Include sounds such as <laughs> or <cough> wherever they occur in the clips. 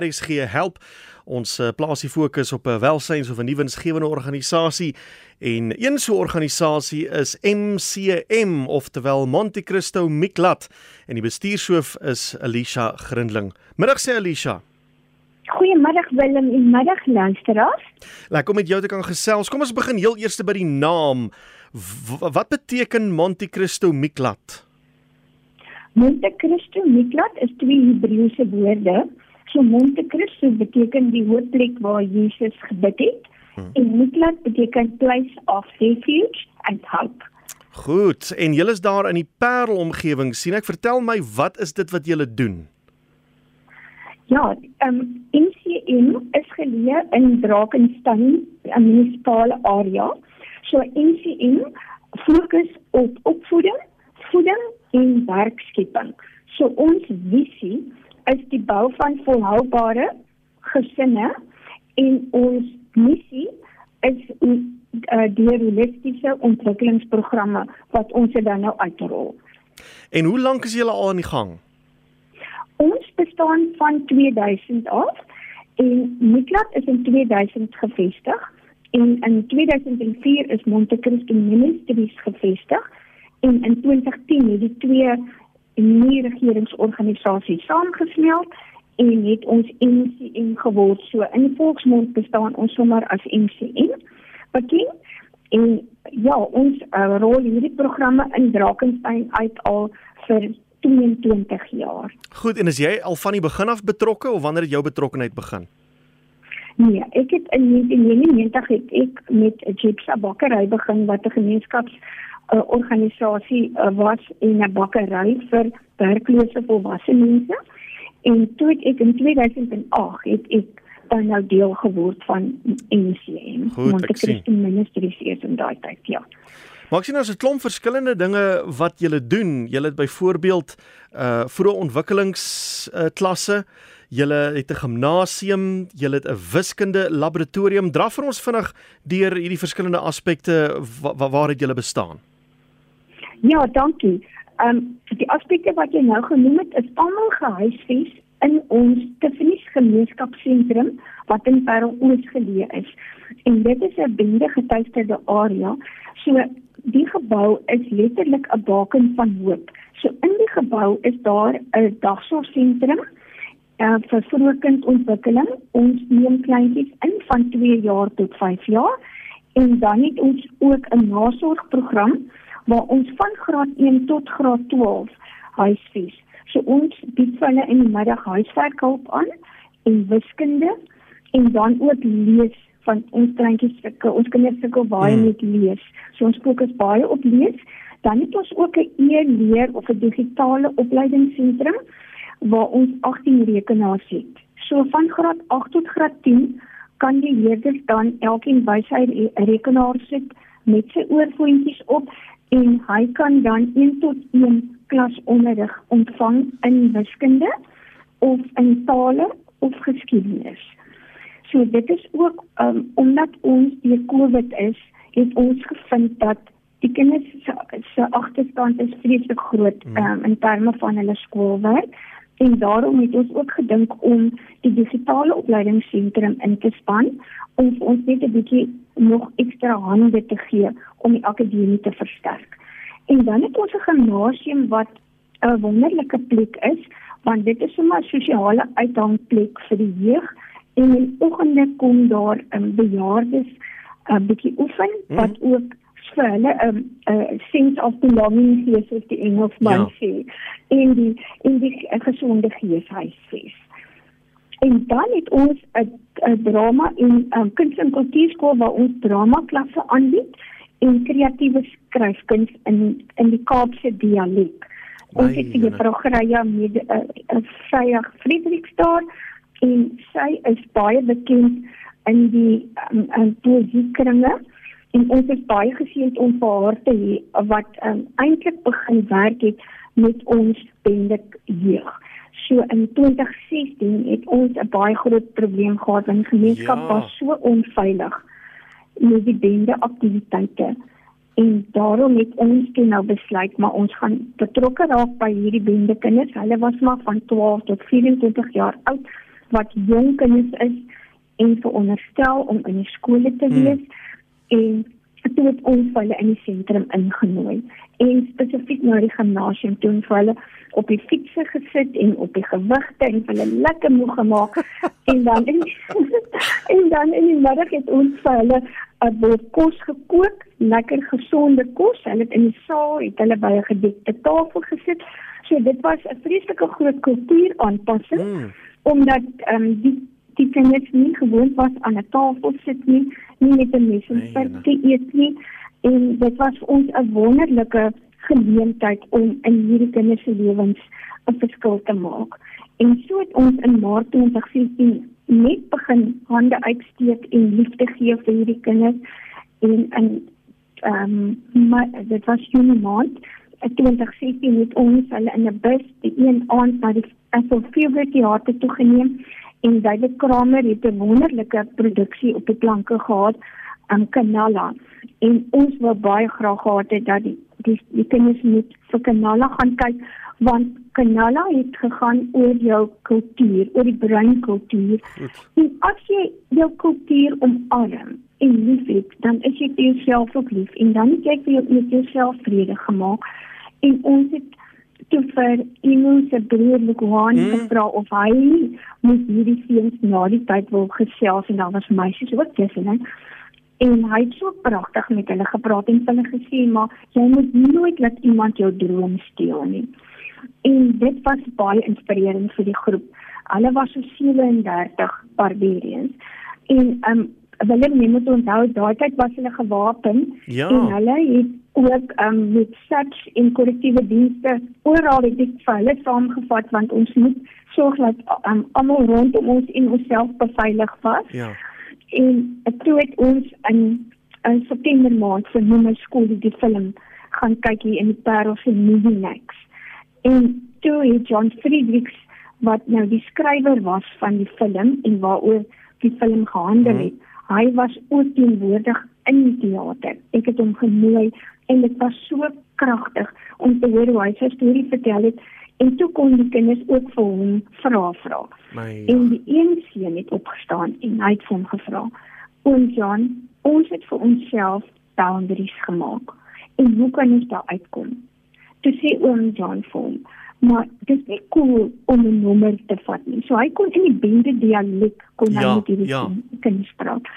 RSG help. Ons uh, plaas die fokus op 'n welsyns of 'n nuwe winsgewende organisasie en een so 'n organisasie is MCM oftewel Monte Cristo Miklat en die bestuurshoof is Alicia Grindling. Middag sê Alicia. Goeiemiddag Willem en middag luisteraars. Lekker om met jou te kan gesels. Kom ons begin heel eers by die naam. W wat beteken Monte Cristo Miklat? Monte Cristo Miklat is twee Hebreëse woorde. So Monte Cristo beteken die hoofplek waar Jesus gebid het hmm. en Miklat beteken place of refuge and hope. Goed, en julle is daar in die Parel omgewing. sien ek vertel my wat is dit wat julle doen? Ja, ehm um, MCM is geleë in Drakensberg, 'n munisipale area. So MCM fokus op opvoeding, voeding en werkskepping. So ons visie is die bou van volhoubare gesinne en ons missie is uh, die holistiese ontwikkelingsprogramme wat ons dan nou uitrol. En hoe lank is julle al aan die gang? Ons bestaan van 2000 af en Miklat is in 2000 gevestig en in 2004 is Monte Cristo Ministries gevestig en in 2010 het die twee nie regeringsorganisasies saamgesmelt en het ons MCM geword. So in volksmond bestaan ons sommer as MCM. Beteken en ja, ons uh, rol hierdie programme in Drakensberg uit al vir 22 jaar. Goed, en is jy al van die begin af betrokke of wanneer het jou betrokkeheid begin? Nee, ek het in 1999 het ek met 'n Gypsy bakkery begin wat 'n gemeenskaps 'n uh, organisasie uh, was en 'n bakkery vir werklose volwasse mense. En toe ek in 2008 het ek dan nou deel geword van MCM, Monte Cristo Ministries is in daai tyd, ja. Maar ek sien daar's 'n klomp verskillende dinge wat julle doen. Julle het byvoorbeeld uh vroeë ontwikkelingsklasse, uh, julle het 'n gimnasium, julle het 'n wiskunde laboratorium. Dra vir ons vinnig deur hierdie verskillende aspekte wa wa waar het julle bestaan? Ja, dankie. Ehm um, die aspekte wat jy nou genoem het, is almal gehuisves in ons Tiffany's gemeenskapsentrum wat in Parel Oos geleë is. En dit is 'n bende getuisterde area. So die gebou is letterlik 'n baken van hoop. So in die gebou is daar 'n dagsorgsentrum uh, vir vroegkindontwikkeling. Ons neem kleintjies in van 2 jaar tot 5 jaar en dan het ons ook 'n nasorgprogram waar ons van graad 1 tot graad 12 huisves. So ons bied hulle in die middag huiswerk hulp aan en wiskunde en dan ook lees van ons kleintjies sukkel. Ons kinders sukkel baie hmm. met lees. So ons fokus baie op lees. Dan het ons ook 'n e-leer of 'n digitale opleidingsentrum waar ons 18 rekenaars het. So van graad 8 tot graad 10 kan die leerders dan elkeen by sy rekenaar sit met sy oorfoontjies op en hy kan dan 1 tot 1 klasonderrig ontvang in wiskunde of in tale of geskiedenis. So dit is ook um, omdat ons die COVID is, het ons gevind dat die kinders se agterstand is vreeslik groot um, in terme van hulle skoolwerk en daarom het ons ook gedink om die digitale opleidingsentrum in te span om ons net 'n bietjie nog ekstra hande te gee om die akademie te versterk. En dan het ons 'n gimnasium wat 'n wonderlike plek is, want dit is sommer 'n sosiale uithangplek vir die jeug en in oggende kom daar um, bejaardes 'n uh, bietjie oefen mm. wat ook vir hulle 'n um, uh, sense of belonging gee soos die Engelsman ja. sê in die in die uh, gesonde geeshuisfees. En dan het ons 'n drama en um, kuns en kultuurskool waar ons drama klasse aanbied en kreatiewe skryfkuns in in die Kaapse dialek. Ons het juffrou Greya met 'n uh, Freya Friedrichsdorp en sy is baie bekend in die um, um, poesiekringe en ons is baie geseënd om vir haar te hê wat um, eintlik begin werk het met ons bende jeug. So in 2016 het ons 'n baie groot probleem gehad in gemeenskap ja. was so onveilig met die bende aktiwiteite en daarom het ons toe nou besluit maar ons gaan betrokke raak by hierdie bende kinders. Hulle was maar van 12 tot 24 jaar oud wat jong kinders is en veronderstel om in die skole te hmm. wees hmm. en toe het ons hulle in die sentrum ingenooi en spesifiek na die gimnasium toe vir hulle op die fietsse gesit en op die gewigte en hulle lekker moeg gemaak <laughs> en dan in, <laughs> en dan in die middag het ons vir hulle 'n bord kos gekook, lekker gesonde kos. Hulle het in die saal het hulle by 'n gedekte tafel gesit. So dit was 'n vreeslike groot kultuuraanpassing mm. omdat ehm um, die die kinders nie gewoond was aan 'n tafel sit nie, nie met 'n mes en vork nee, te eet nie. En dit was vir ons 'n wonderlike geleentheid om in hierdie kinders se lewens 'n verskil te maak. En so het ons in Maart 2014 net begin hande uitsteek en liefde gee vir hierdie kinders en in ehm um, dit was Junie maand 2016 het ons hulle in 'n bus die een aand na die Asofiewe teater toe geneem en David Kramer het 'n wonderlike produksie op die planke gehad aan Kanala en ons wou baie graag gehad het dat die die, die kinders moet vir Kanala gaan kyk want Kanala het gegaan oor jou kultuur, oor die breinkultuur. En as jy jou kultuur omarm en liefhet, dan is jy vir jouself ook lief en dan het jy vir jou met jouself vrede gemaak. En ons het toe vir iemand se broer Lukwaan mm. gevra of hy moet hierdie seuns na die tyd wil gesels en dan was meisies ook tussen hè en hy het so pragtig met hulle gepraat en hulle gesê maar jy moet nooit laat iemand jou droom steel nie en dit was baie inspirerend vir die groep. Hulle was so 37 barbarians en um Willem jy moet onthou daai tyd was hulle gewapen ja. en hulle het ook um met such en korrektiewe dienste oral het dit vir hulle saamgevat want ons moet sorg dat um, almal rondom ons en onsself beveilig was. Ja. En toe het ons in in September maand vir my skool die film gaan kyk hier in die Parel se Movie Next. En toe het John Friedrichs wat nou die skrywer was van die film en waaroor die film gehandel het, mm. Hy was ook teenwoordig in die teater. Ek het hom genooi en dit was so kragtig om te hoor hoe hy sy storie vertel het en toe kon die kinders ook vir hom vra vra. Ja. En die een seun het opgestaan en hy het hom gevra: "Oom John, ons het vir onsself boundaries gemaak. En hoe kan ons daar uitkom?" te sê oom John Form. Maar dit is nie cool om 'n nommer te vat nie. So hy kon in die bende dialek kon ja, hy met hierdie ja. kinders praat.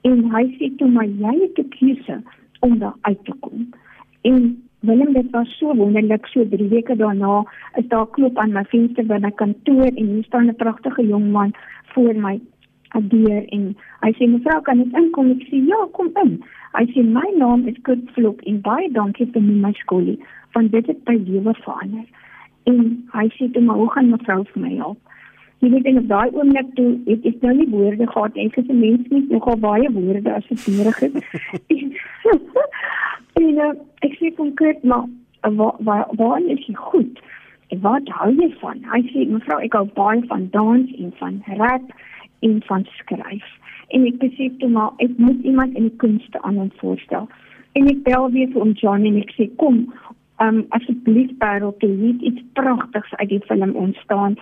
En hy sê toe maar jy het 'n keuse om daar uit te kom. En Willem dit was so wonderlik so 3 weke daarna is daar klop aan my venster by my kantoor en hier staan 'n pragtige jong man voor my deur en hy sê mevrou kan ek inkom ek sê ja kom in hy sê my naam is Kurt Vlok en baie dankie vir my skoolie van dit het my lewe verander. En hy sê toe maar hoe gaan mevrou vir my help? Jy weet en op daai oomblik toe het ek nou nie woorde gehad en ek is 'n mens met nogal baie woorde as dit nodig is. <laughs> en uh, ek sê konkreet maar waar waar waar is jy goed? En wat hou jy van? Hy sê mevrou ek hou baie van dans en van rap en van skryf. En ek besef toe maar ek moet iemand in die kunste aan hom voorstel. En ek bel weer vir om John en ek sê kom um asseblief Parel te weet iets pragtigs uit die film ontstaan.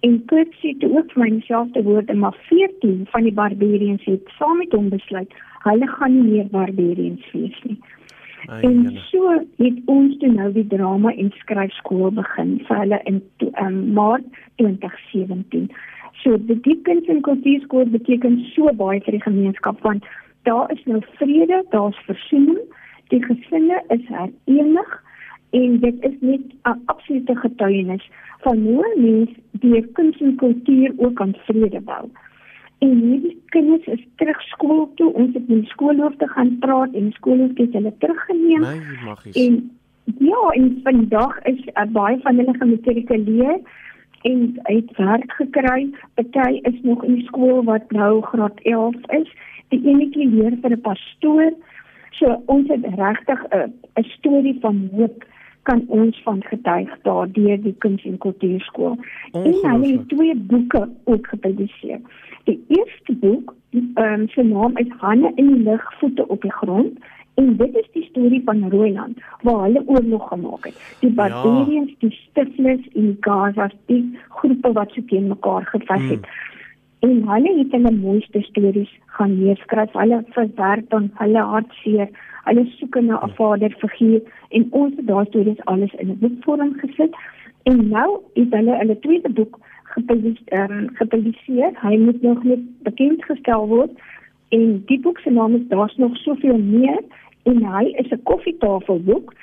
En Kurt sê toe ook vir myself te woorde maar 14 van die barbarians het saam met hom besluit hulle gaan nie meer barbarians wees nie. Ay, en jylle. so het ons toe nou die drama en skryfskool begin vir hulle in um, Maart 2017. So die Dickens en Kultuurskool beteken so baie vir die gemeenskap want daar is nou vrede, daar's versoening, die gesinne is herenig en dit is net 'n absolute getuienis van hoe mense die kuns en kultuur ook aan vrede bou. En hierdie kinders is terug skool toe. Ons het met skoolhoof te gaan praat en skoolhoof het hulle teruggeneem. Nee, magies. En ja, en vandag is uh, baie van hulle gematrikuleer en het werk gekry. Party is nog in skool wat nou graad 11 is. Die enetjie leer vir 'n pastoor. So ons het regtig 'n 'n storie van hoop kan ons van getuig daardeur die kuns en kultuurskool. En hulle het twee boeke ook gepubliseer. Die eerste boek, ehm um, se naam is Hanne in die lug, voete op die grond. En dit is die storie van Rooiland waar hulle oorlog gemaak het. Die ja. Barbarians, ja. die Stiflers en die Gazas, die groepe wat so teen mekaar geveg het. Hmm. en hulle het hulle mooiste stories gaan neerskryf. Hulle verwerk dan hulle hartseer. Hulle soek na 'n vaderfiguur en ons het daai stories alles in 'n boekvorm gesit. En nou het hulle hulle tweede boek gepubliseer. Um, gepubliseer. Hy moet nog net bekend gestel word en die boek se naam is Daar's nog soveel meer en hy is 'n koffietafelboek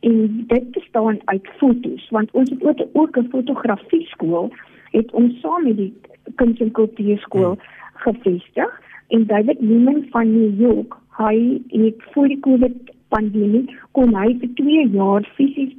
en dit bestaan uit fotos want ons het ook 'n fotografie skool het ons saam met die kuns en kultuurskool hmm. gevestig en David Newman van New York hy het voor die covid pandemie kon hy vir 2 jaar fisies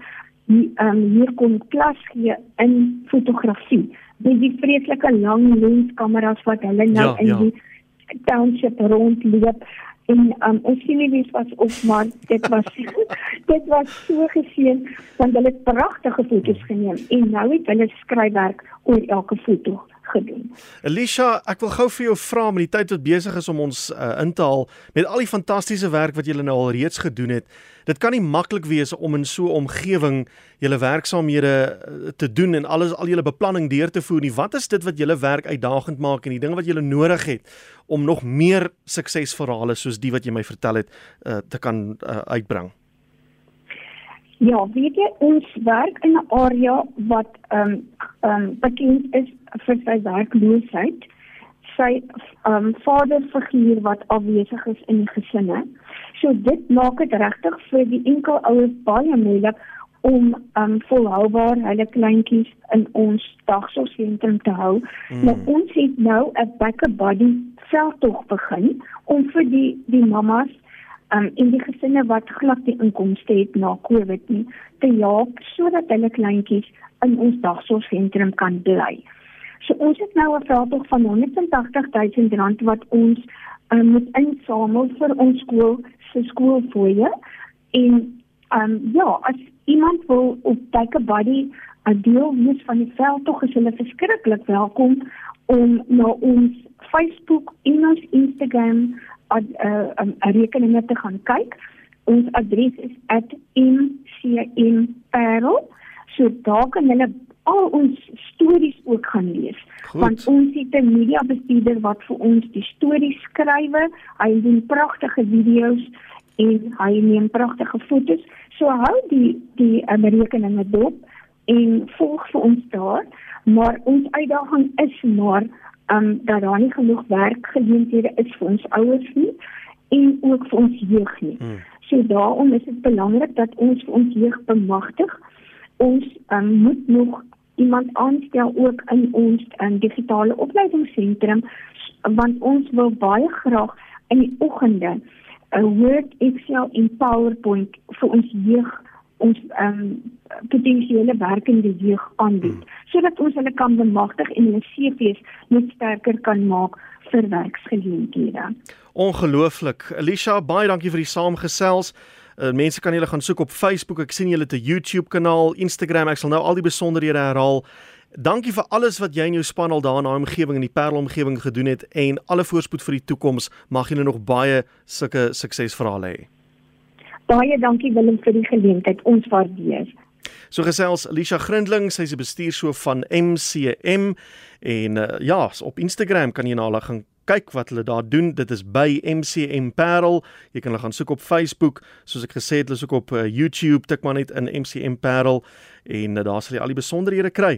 die um, hier kon klas gee in fotografie. Met die vreeslike lang lenskameras wat hulle nou ja, in ja. die township rondloop. En um, ons sien nie wie was op maar dit was <laughs> dit was so geseën want hulle het pragtige foto's geneem. En nou het hulle skryfwerk oor elke foto gedoen. Elisha, ek wil gou vir jou vra met die tyd wat besig is om ons uh, in te haal met al die fantastiese werk wat julle nou al reeds gedoen het. Dit kan nie maklik wees om in so 'n omgewing julle werksaamhede uh, te doen en alles al julle beplanning deur te voer nie. Wat is dit wat julle werk uitdagend maak en die dinge wat julle nodig het om nog meer suksesverhale soos die wat jy my vertel het uh, te kan uh, uitbring? Ja, weet jy ons werk in 'n area wat ehm um, ehm um, bekend is vir sy werkloosheid. Sy ehm um, vaderfiguur wat afwesig is in die gesinne. So dit maak dit regtig vir die enkel ouers baie moeilik om ehm um, volhoubaar hulle kleintjies in ons dagsorgsentrum te hou. Mm. Nou ons het nou 'n backup body veldtog begin om vir die die mamas um, en die gesinne wat glad die inkomste het na Covid nie te help sodat hulle kleintjies in ons dagsorgsentrum kan bly. So ons het nou 'n veldtog van 180 000 rand wat ons um, moet insamel vir ons skool se skoolfooie en um, ja, as iemand wil op Take Body 'n deel wees van die veldtog, is hulle verskriklik welkom om na ons Facebook en ons Instagram 'n uh, um, rekeninge te gaan kyk. Ons adres is @mcmparel. So daar kan hulle al ons stories ook gaan lees. Goed. Want ons het 'n media bestuurder wat vir ons die stories skryf. Hy doen pragtige video's en hy neem pragtige foto's. So hou die die um, rekeninge dop en volg vir ons daar. Maar ons uitdaging is maar um dat daar nie genoeg werkgeleenthede is vir ons ouers nie en ook vir ons jeug nie. Hmm. So daarom is dit belangrik dat ons vir ons jeug bemagtig. Ons um, moet nog iemand aanstel ook in ons um, digitale opleidingsentrum want ons wil baie graag in die oggende 'n Word, Excel en PowerPoint vir ons jeug ons ehm um, potensiële werkende jeug aanbied hmm. sodat ons hulle kan bemagtig en hulle CV's net sterker kan maak vir werksgeleenthede. Ongelooflik. Alicia, baie dankie vir die saamgesels. Uh, mense kan julle gaan soek op Facebook. Ek sien julle 'n YouTube kanaal, Instagram. Ek sal nou al die besonderhede herhaal. Dankie vir alles wat jy en jou span al daar in daai omgewing in die Parel omgewing gedoen het en alle voorspoed vir die toekoms. Mag julle nog baie sulke suksesverhale hê. Baie dankie Willem vir die geleentheid. Ons waardeer. So gesels Alicia Grindling, sy's 'n bestuurshoof van MCM en uh, ja, op Instagram kan jy na hulle gaan kyk wat hulle daar doen. Dit is by MCM Parel. Jy kan hulle gaan soek op Facebook, soos ek gesê het, hulle soek op uh, YouTube, tik maar net in MCM Parel en uh, daar sal jy al die besonderhede kry.